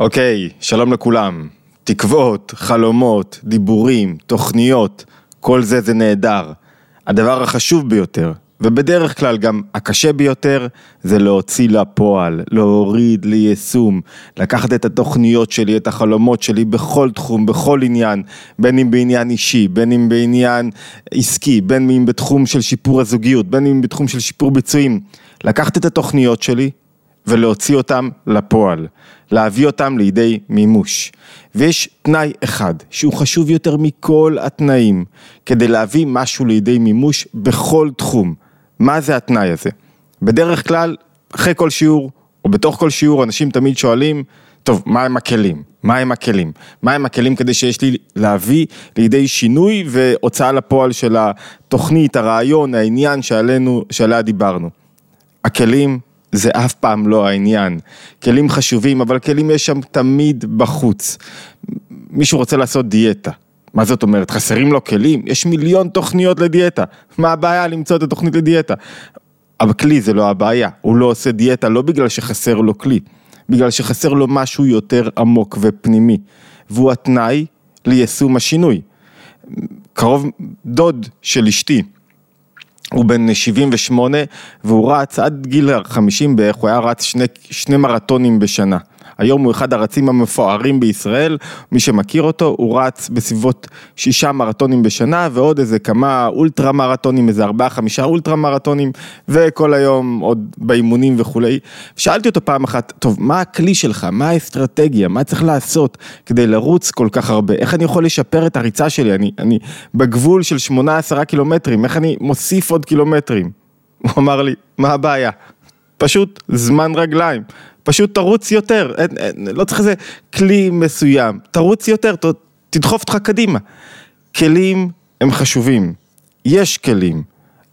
אוקיי, שלום לכולם. תקוות, חלומות, דיבורים, תוכניות, כל זה זה נהדר. הדבר החשוב ביותר, ובדרך כלל גם הקשה ביותר, זה להוציא לפועל, להוריד ליישום, לקחת את התוכניות שלי, את החלומות שלי בכל תחום, בכל עניין, בין אם בעניין אישי, בין אם בעניין עסקי, בין אם בתחום של שיפור הזוגיות, בין אם בתחום של שיפור ביצועים. לקחת את התוכניות שלי ולהוציא אותם לפועל, להביא אותם לידי מימוש. ויש תנאי אחד שהוא חשוב יותר מכל התנאים כדי להביא משהו לידי מימוש בכל תחום. מה זה התנאי הזה? בדרך כלל, אחרי כל שיעור, או בתוך כל שיעור, אנשים תמיד שואלים, טוב, מה הם הכלים? מה הם הכלים? מה הם הכלים כדי שיש לי להביא לידי שינוי והוצאה לפועל של התוכנית, הרעיון, העניין שעלינו, שעליה דיברנו? הכלים זה אף פעם לא העניין. כלים חשובים, אבל כלים יש שם תמיד בחוץ. מישהו רוצה לעשות דיאטה. מה זאת אומרת? חסרים לו כלים? יש מיליון תוכניות לדיאטה. מה הבעיה למצוא את התוכנית לדיאטה? אבל כלי זה לא הבעיה. הוא לא עושה דיאטה לא בגלל שחסר לו כלי, בגלל שחסר לו משהו יותר עמוק ופנימי. והוא התנאי ליישום השינוי. קרוב דוד של אשתי. הוא בן 78 והוא רץ עד גיל 50 בערך, הוא היה רץ שני, שני מרתונים בשנה. היום הוא אחד הרצים המפוארים בישראל, מי שמכיר אותו, הוא רץ בסביבות שישה מרתונים בשנה ועוד איזה כמה אולטרה מרתונים, איזה ארבעה חמישה אולטרה מרתונים וכל היום עוד באימונים וכולי. שאלתי אותו פעם אחת, טוב, מה הכלי שלך, מה האסטרטגיה, מה צריך לעשות כדי לרוץ כל כך הרבה, איך אני יכול לשפר את הריצה שלי, אני, אני בגבול של שמונה עשרה קילומטרים, איך אני מוסיף עוד קילומטרים? הוא אמר לי, מה הבעיה? פשוט זמן רגליים. פשוט תרוץ יותר, אין, אין, לא צריך איזה כלי מסוים, תרוץ יותר, ת, תדחוף אותך קדימה. כלים הם חשובים, יש כלים,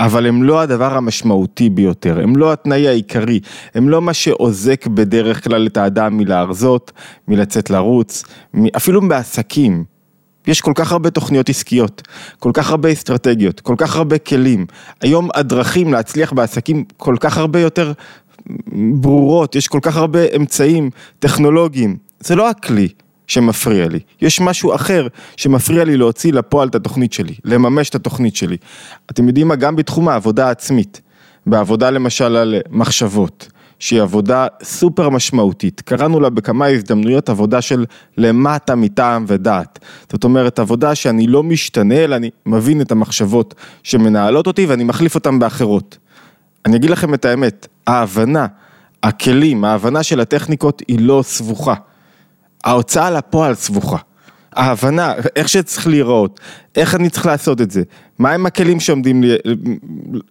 אבל הם לא הדבר המשמעותי ביותר, הם לא התנאי העיקרי, הם לא מה שעוזק בדרך כלל את האדם מלהרזות, מלצאת לרוץ, אפילו בעסקים. יש כל כך הרבה תוכניות עסקיות, כל כך הרבה אסטרטגיות, כל כך הרבה כלים. היום הדרכים להצליח בעסקים כל כך הרבה יותר ברורות, יש כל כך הרבה אמצעים טכנולוגיים, זה לא הכלי שמפריע לי, יש משהו אחר שמפריע לי להוציא לפועל את התוכנית שלי, לממש את התוכנית שלי. אתם יודעים מה? גם בתחום העבודה העצמית, בעבודה למשל על מחשבות, שהיא עבודה סופר משמעותית, קראנו לה בכמה הזדמנויות עבודה של למטה מטעם ודעת. זאת אומרת עבודה שאני לא משתנה אלא אני מבין את המחשבות שמנהלות אותי ואני מחליף אותן באחרות. אני אגיד לכם את האמת, ההבנה, הכלים, ההבנה של הטכניקות היא לא סבוכה. ההוצאה לפועל סבוכה. ההבנה, איך שצריך להיראות, איך אני צריך לעשות את זה, מהם הכלים שעומדים.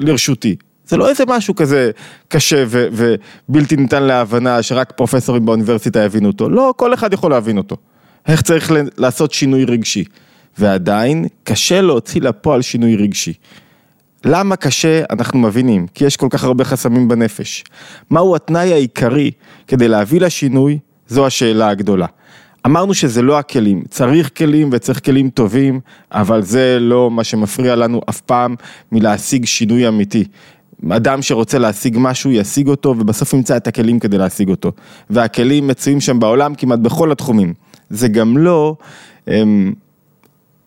לרשותי. זה לא איזה משהו כזה קשה ו... ובלתי ניתן להבנה שרק פרופסורים באוניברסיטה יבינו אותו, לא, כל אחד יכול להבין אותו. איך צריך לעשות שינוי רגשי. ועדיין, קשה להוציא לפועל שינוי רגשי. למה קשה, אנחנו מבינים, כי יש כל כך הרבה חסמים בנפש. מהו התנאי העיקרי כדי להביא לשינוי, זו השאלה הגדולה. אמרנו שזה לא הכלים, צריך כלים וצריך כלים טובים, אבל זה לא מה שמפריע לנו אף פעם מלהשיג שינוי אמיתי. אדם שרוצה להשיג משהו ישיג אותו ובסוף ימצא את הכלים כדי להשיג אותו. והכלים מצויים שם בעולם כמעט בכל התחומים. זה גם לא... אמ,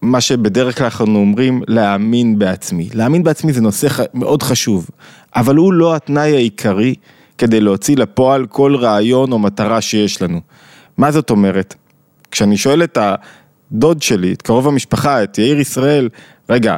מה שבדרך כלל אנחנו אומרים להאמין בעצמי. להאמין בעצמי זה נושא מאוד חשוב, אבל הוא לא התנאי העיקרי כדי להוציא לפועל כל רעיון או מטרה שיש לנו. מה זאת אומרת? כשאני שואל את הדוד שלי, את קרוב המשפחה, את יאיר ישראל, רגע,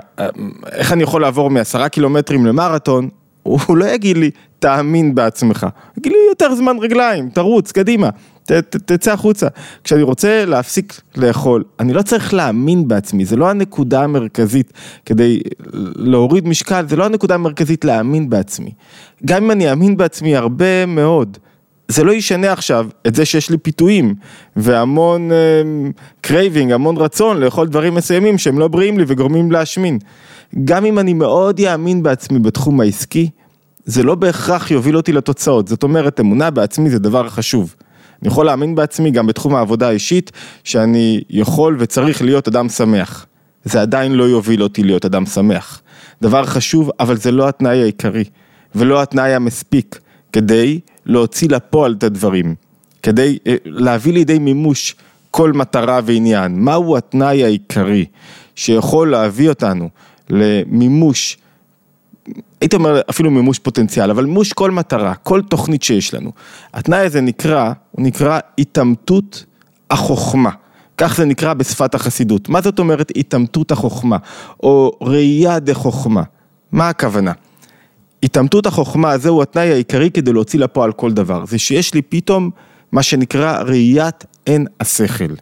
איך אני יכול לעבור מעשרה קילומטרים למרתון? הוא לא יגיד לי, תאמין בעצמך. יגיד לי יותר זמן רגליים, תרוץ, קדימה. ת, ת, תצא החוצה. כשאני רוצה להפסיק לאכול, אני לא צריך להאמין בעצמי, זה לא הנקודה המרכזית כדי להוריד משקל, זה לא הנקודה המרכזית להאמין בעצמי. גם אם אני אאמין בעצמי הרבה מאוד, זה לא ישנה עכשיו את זה שיש לי פיתויים והמון craving, uh, המון רצון לאכול דברים מסוימים שהם לא בריאים לי וגורמים להשמין. גם אם אני מאוד יאמין בעצמי בתחום העסקי, זה לא בהכרח יוביל אותי לתוצאות. זאת אומרת, אמונה בעצמי זה דבר חשוב. אני יכול להאמין בעצמי גם בתחום העבודה האישית, שאני יכול וצריך להיות אדם שמח. זה עדיין לא יוביל אותי להיות אדם שמח. דבר חשוב, אבל זה לא התנאי העיקרי, ולא התנאי המספיק, כדי להוציא לפועל את הדברים. כדי אה, להביא לידי מימוש כל מטרה ועניין. מהו התנאי העיקרי שיכול להביא אותנו למימוש, הייתי אומר אפילו מימוש פוטנציאל, אבל מימוש כל מטרה, כל תוכנית שיש לנו. התנאי הזה נקרא, הוא נקרא התעמתות החוכמה. כך זה נקרא בשפת החסידות. מה זאת אומרת התעמתות החוכמה, או ראייה דה חוכמה? מה הכוונה? התעמתות החוכמה זהו התנאי העיקרי כדי להוציא לפועל כל דבר, זה שיש לי פתאום מה שנקרא ראיית עין השכל.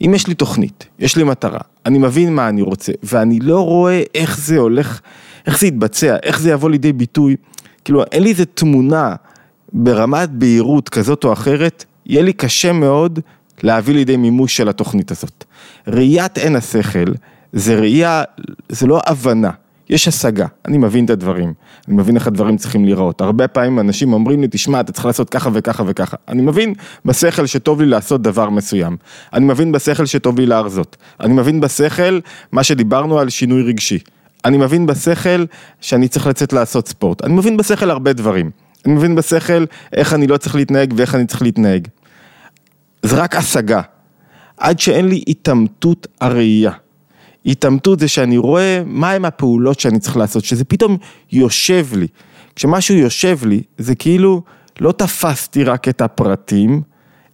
אם יש לי תוכנית, יש לי מטרה, אני מבין מה אני רוצה, ואני לא רואה איך זה הולך, איך זה יתבצע, איך זה יבוא לידי ביטוי, כאילו אין לי איזה תמונה ברמת בהירות כזאת או אחרת, יהיה לי קשה מאוד להביא לידי מימוש של התוכנית הזאת. ראיית עין השכל זה ראייה, זה לא הבנה, יש השגה, אני מבין את הדברים, אני מבין איך הדברים צריכים להיראות. הרבה פעמים אנשים אומרים לי, תשמע, אתה צריך לעשות ככה וככה וככה. אני מבין בשכל שטוב לי לעשות דבר מסוים. אני מבין בשכל שטוב לי להרזות. אני מבין בשכל מה שדיברנו על שינוי רגשי. אני מבין בשכל שאני צריך לצאת לעשות ספורט. אני מבין בשכל הרבה דברים. אני מבין בשכל איך אני לא צריך להתנהג ואיך אני צריך להתנהג. זה רק השגה. עד שאין לי התעמתות הראייה. התעמתות זה שאני רואה מהם הפעולות שאני צריך לעשות, שזה פתאום יושב לי. כשמשהו יושב לי, זה כאילו לא תפסתי רק את הפרטים,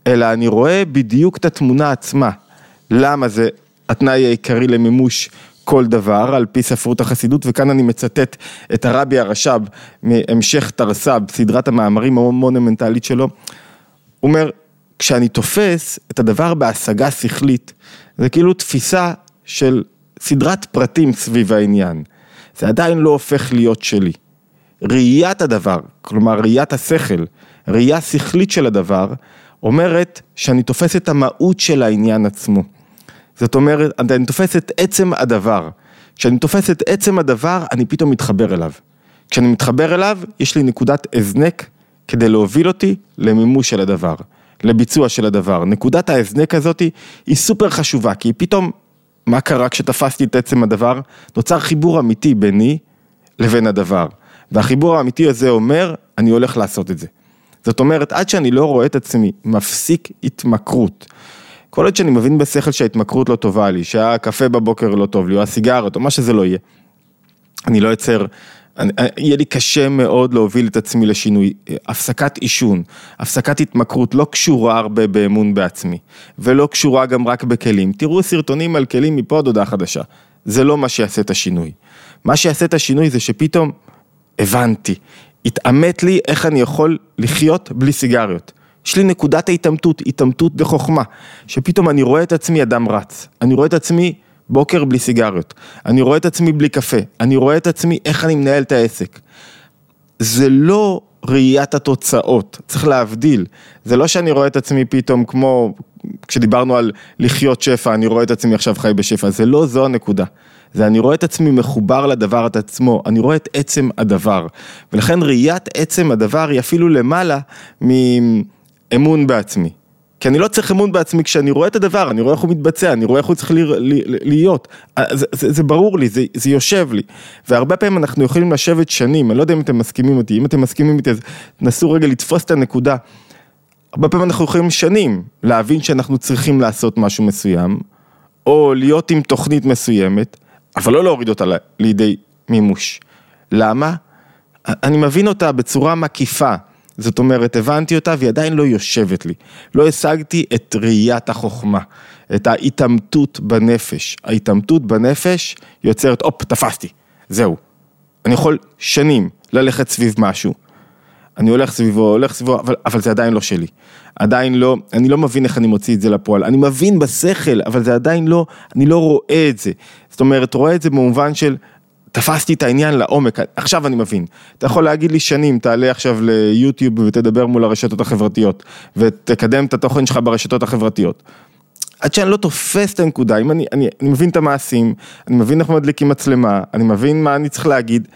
אלא אני רואה בדיוק את התמונה עצמה. למה זה התנאי העיקרי למימוש כל דבר, על פי ספרות החסידות, וכאן אני מצטט את הרבי הרש"ב מהמשך תרס"ב, סדרת המאמרים המונומנטלית שלו. הוא אומר, כשאני תופס את הדבר בהשגה שכלית, זה כאילו תפיסה של סדרת פרטים סביב העניין. זה עדיין לא הופך להיות שלי. ראיית הדבר, כלומר ראיית השכל, ראייה שכלית של הדבר, אומרת שאני תופס את המהות של העניין עצמו. זאת אומרת, אני תופס את עצם הדבר. כשאני תופס את עצם הדבר, אני פתאום מתחבר אליו. כשאני מתחבר אליו, יש לי נקודת הזנק כדי להוביל אותי למימוש של הדבר, לביצוע של הדבר. נקודת ההזנק הזאת היא סופר חשובה, כי פתאום מה קרה כשתפסתי את עצם הדבר? נוצר חיבור אמיתי ביני לבין הדבר. והחיבור האמיתי הזה אומר, אני הולך לעשות את זה. זאת אומרת, עד שאני לא רואה את עצמי מפסיק התמכרות. כל עוד שאני מבין בשכל שההתמכרות לא טובה לי, שהקפה בבוקר לא טוב לי, או הסיגרת, או מה שזה לא יהיה. אני לא אצר יהיה לי קשה מאוד להוביל את עצמי לשינוי. הפסקת עישון, הפסקת התמכרות לא קשורה הרבה באמון בעצמי, ולא קשורה גם רק בכלים. תראו סרטונים על כלים מפה עד הודעה חדשה. זה לא מה שיעשה את השינוי. מה שיעשה את השינוי זה שפתאום הבנתי, התעמת לי איך אני יכול לחיות בלי סיגריות. יש לי נקודת ההתעמתות, התעמתות בחוכמה, שפתאום אני רואה את עצמי אדם רץ, אני רואה את עצמי בוקר בלי סיגריות, אני רואה את עצמי בלי קפה, אני רואה את עצמי איך אני מנהל את העסק. זה לא ראיית התוצאות, צריך להבדיל, זה לא שאני רואה את עצמי פתאום כמו, כשדיברנו על לחיות שפע, אני רואה את עצמי עכשיו חי בשפע, זה לא זו הנקודה. זה אני רואה את עצמי מחובר לדבר את עצמו, אני רואה את עצם הדבר. ולכן ראיית עצם הדבר היא אפילו למעלה מאמון בעצמי. כי אני לא צריך אמון בעצמי כשאני רואה את הדבר, אני רואה איך הוא מתבצע, אני רואה איך הוא צריך להיות. אה, זה, זה, זה ברור לי, זה, זה יושב לי. והרבה פעמים אנחנו יכולים לשבת שנים, אני לא יודע אם אתם מסכימים איתי, אם אתם מסכימים איתי אז תנסו רגע לתפוס את הנקודה. הרבה פעמים אנחנו יכולים שנים להבין שאנחנו צריכים לעשות משהו מסוים, או להיות עם תוכנית מסוימת, אבל לא להוריד אותה לידי מימוש. למה? אני מבין אותה בצורה מקיפה. זאת אומרת, הבנתי אותה והיא עדיין לא יושבת לי. לא השגתי את ראיית החוכמה, את ההתעמתות בנפש. ההתעמתות בנפש יוצרת, הופ, תפסתי, זהו. אני יכול שנים ללכת סביב משהו. אני הולך סביבו, הולך סביבו, אבל, אבל זה עדיין לא שלי. עדיין לא, אני לא מבין איך אני מוציא את זה לפועל. אני מבין בשכל, אבל זה עדיין לא, אני לא רואה את זה. זאת אומרת, רואה את זה במובן של, תפסתי את העניין לעומק, עכשיו אני מבין. אתה יכול להגיד לי שנים, תעלה עכשיו ליוטיוב ותדבר מול הרשתות החברתיות, ותקדם את התוכן שלך ברשתות החברתיות. עד שאני לא תופס את הנקודה, אם אני, אני, אני מבין את המעשים, אני מבין איך מדליקים מצלמה, אני מבין מה אני צריך להגיד,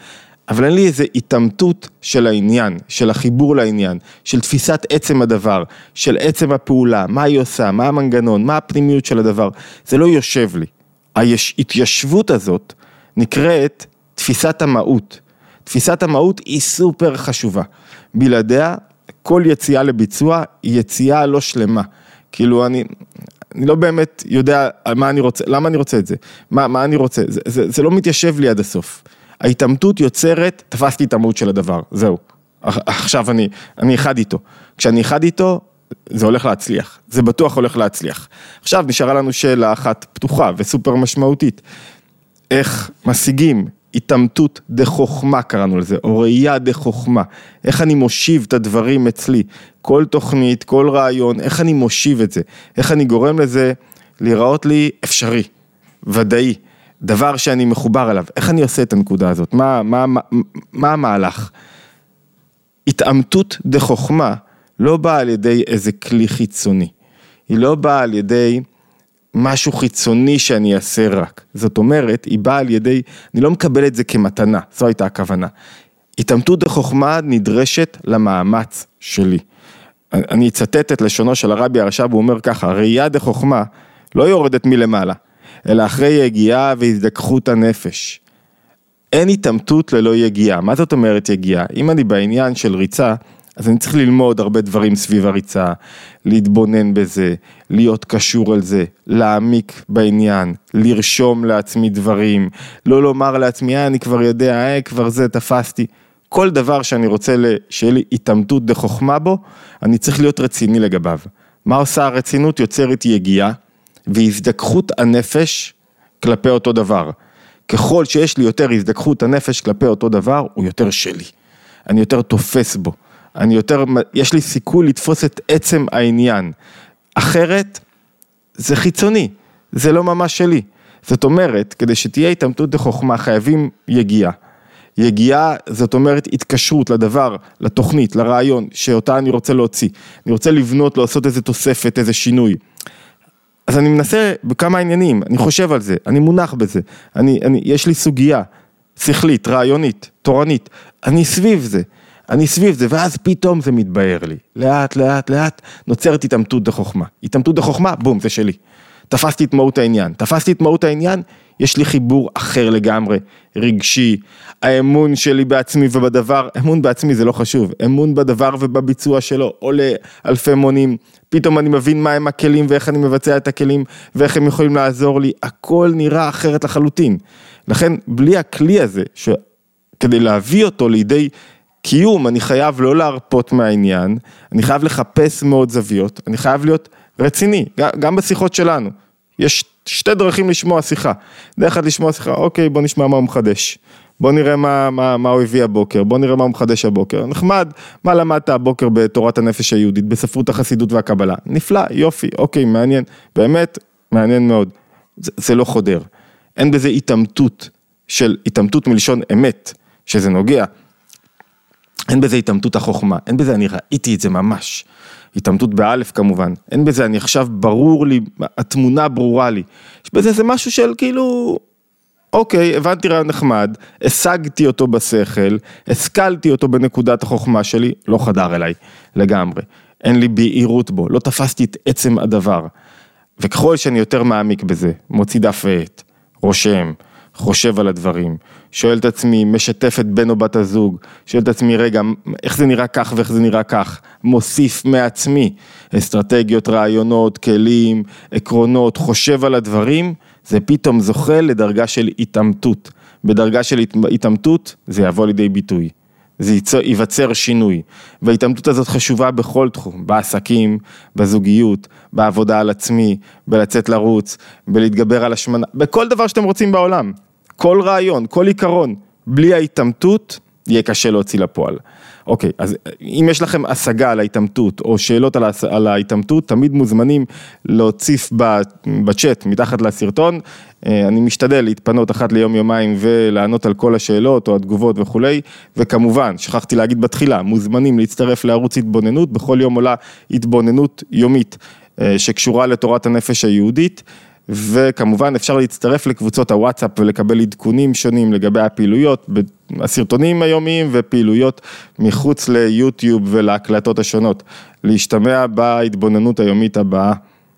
אבל אין לי איזה התעמתות של העניין, של החיבור לעניין, של תפיסת עצם הדבר, של עצם הפעולה, מה היא עושה, מה המנגנון, מה הפנימיות של הדבר, זה לא יושב לי. ההתיישבות הזאת נקראת תפיסת המהות. תפיסת המהות היא סופר חשובה. בלעדיה כל יציאה לביצוע היא יציאה לא שלמה. כאילו אני, אני לא באמת יודע מה אני רוצה, למה אני רוצה את זה, מה, מה אני רוצה, זה, זה, זה לא מתיישב לי עד הסוף. ההתעמתות יוצרת, תפסתי את המהות של הדבר, זהו. עכשיו אני, אני אחד איתו. כשאני אחד איתו, זה הולך להצליח, זה בטוח הולך להצליח. עכשיו נשארה לנו שאלה אחת פתוחה וסופר משמעותית. איך משיגים התעמתות דה חוכמה קראנו לזה, או ראייה דה חוכמה, איך אני מושיב את הדברים אצלי, כל תוכנית, כל רעיון, איך אני מושיב את זה, איך אני גורם לזה להיראות לי אפשרי, ודאי, דבר שאני מחובר אליו, איך אני עושה את הנקודה הזאת, מה, מה, מה, מה המהלך? התעמתות דה חוכמה לא באה על ידי איזה כלי חיצוני, היא לא באה על ידי משהו חיצוני שאני אעשה רק. זאת אומרת, היא באה על ידי, אני לא מקבל את זה כמתנה, זו הייתה הכוונה. התעמתות דחוכמה נדרשת למאמץ שלי. אני אצטט את לשונו של הרבי הרש"ב, הוא אומר ככה, ראייה דחוכמה לא יורדת מלמעלה, אלא אחרי יגיעה והזדככות הנפש. אין התעמתות ללא יגיעה. מה זאת אומרת יגיעה? אם אני בעניין של ריצה, אז אני צריך ללמוד הרבה דברים סביב הריצה, להתבונן בזה, להיות קשור על זה, להעמיק בעניין, לרשום לעצמי דברים, לא לומר לעצמי, אה, אני כבר יודע, אה, כבר זה, תפסתי. כל דבר שאני רוצה שיהיה לי התעמתות דחוכמה בו, אני צריך להיות רציני לגביו. מה עושה הרצינות? יוצרת יגיעה והזדככות הנפש כלפי אותו דבר. ככל שיש לי יותר הזדככות הנפש כלפי אותו דבר, הוא יותר שלי. אני יותר תופס בו. אני יותר, יש לי סיכוי לתפוס את עצם העניין. אחרת, זה חיצוני, זה לא ממש שלי. זאת אומרת, כדי שתהיה התעמתות לחוכמה חייבים יגיעה. יגיעה, זאת אומרת התקשרות לדבר, לתוכנית, לרעיון, שאותה אני רוצה להוציא. אני רוצה לבנות, לעשות איזה תוספת, איזה שינוי. אז אני מנסה בכמה עניינים, אני חושב על זה, אני מונח בזה, אני, אני, יש לי סוגיה שכלית, רעיונית, תורנית, אני סביב זה. אני סביב זה, ואז פתאום זה מתבהר לי. לאט, לאט, לאט, נוצרת התעמתות דחוכמה. התעמתות דחוכמה, בום, זה שלי. תפסתי את מהות העניין. תפסתי את מהות העניין, יש לי חיבור אחר לגמרי, רגשי. האמון שלי בעצמי ובדבר, אמון בעצמי זה לא חשוב, אמון בדבר ובביצוע שלו עולה אלפי מונים. פתאום אני מבין מהם הכלים ואיך אני מבצע את הכלים ואיך הם יכולים לעזור לי, הכל נראה אחרת לחלוטין. לכן, בלי הכלי הזה, שכדי להביא אותו לידי קיום, אני חייב לא להרפות מהעניין, אני חייב לחפש מאוד זוויות, אני חייב להיות רציני, גם בשיחות שלנו. יש שתי דרכים לשמוע שיחה. דרך אחת לשמוע שיחה, אוקיי, בוא נשמע מה הוא מחדש. בוא נראה מה, מה, מה הוא הביא הבוקר, בוא נראה מה הוא מחדש הבוקר. נחמד, מה למדת הבוקר בתורת הנפש היהודית, בספרות החסידות והקבלה. נפלא, יופי, אוקיי, מעניין. באמת, מעניין מאוד. זה, זה לא חודר. אין בזה התעמתות של, התעמתות מלשון אמת, שזה נוגע. אין בזה התעמתות החוכמה, אין בזה, אני ראיתי את זה ממש. התעמתות באלף כמובן, אין בזה, אני עכשיו ברור לי, התמונה ברורה לי. יש בזה איזה משהו של כאילו, אוקיי, הבנתי רעיון נחמד, השגתי אותו בשכל, השכלתי אותו בנקודת החוכמה שלי, לא חדר אליי לגמרי. אין לי בהירות בו, לא תפסתי את עצם הדבר. וככל שאני יותר מעמיק בזה, מוציא דף ועט, רושם, חושב על הדברים, שואל את עצמי, משתף את בן או בת הזוג, שואל את עצמי, רגע, איך זה נראה כך ואיך זה נראה כך, מוסיף מעצמי אסטרטגיות, רעיונות, כלים, עקרונות, חושב על הדברים, זה פתאום זוכה לדרגה של התעמתות. בדרגה של התעמתות זה יבוא לידי ביטוי. זה ייווצר שינוי, וההתעמתות הזאת חשובה בכל תחום, בעסקים, בזוגיות, בעבודה על עצמי, בלצאת לרוץ, בלהתגבר על השמנה, בכל דבר שאתם רוצים בעולם, כל רעיון, כל עיקרון, בלי ההתעמתות, יהיה קשה להוציא לפועל. אוקיי, אז אם יש לכם השגה על ההתעמתות או שאלות על, על ההתעמתות, תמיד מוזמנים להוציף בצ'אט מתחת לסרטון. אה, אני משתדל להתפנות אחת ליום יומיים ולענות על כל השאלות או התגובות וכולי, וכמובן, שכחתי להגיד בתחילה, מוזמנים להצטרף לערוץ התבוננות, בכל יום עולה התבוננות יומית אה, שקשורה לתורת הנפש היהודית. וכמובן אפשר להצטרף לקבוצות הוואטסאפ ולקבל עדכונים שונים לגבי הפעילויות, הסרטונים היומיים ופעילויות מחוץ ליוטיוב ולהקלטות השונות. להשתמע בהתבוננות היומית הבאה.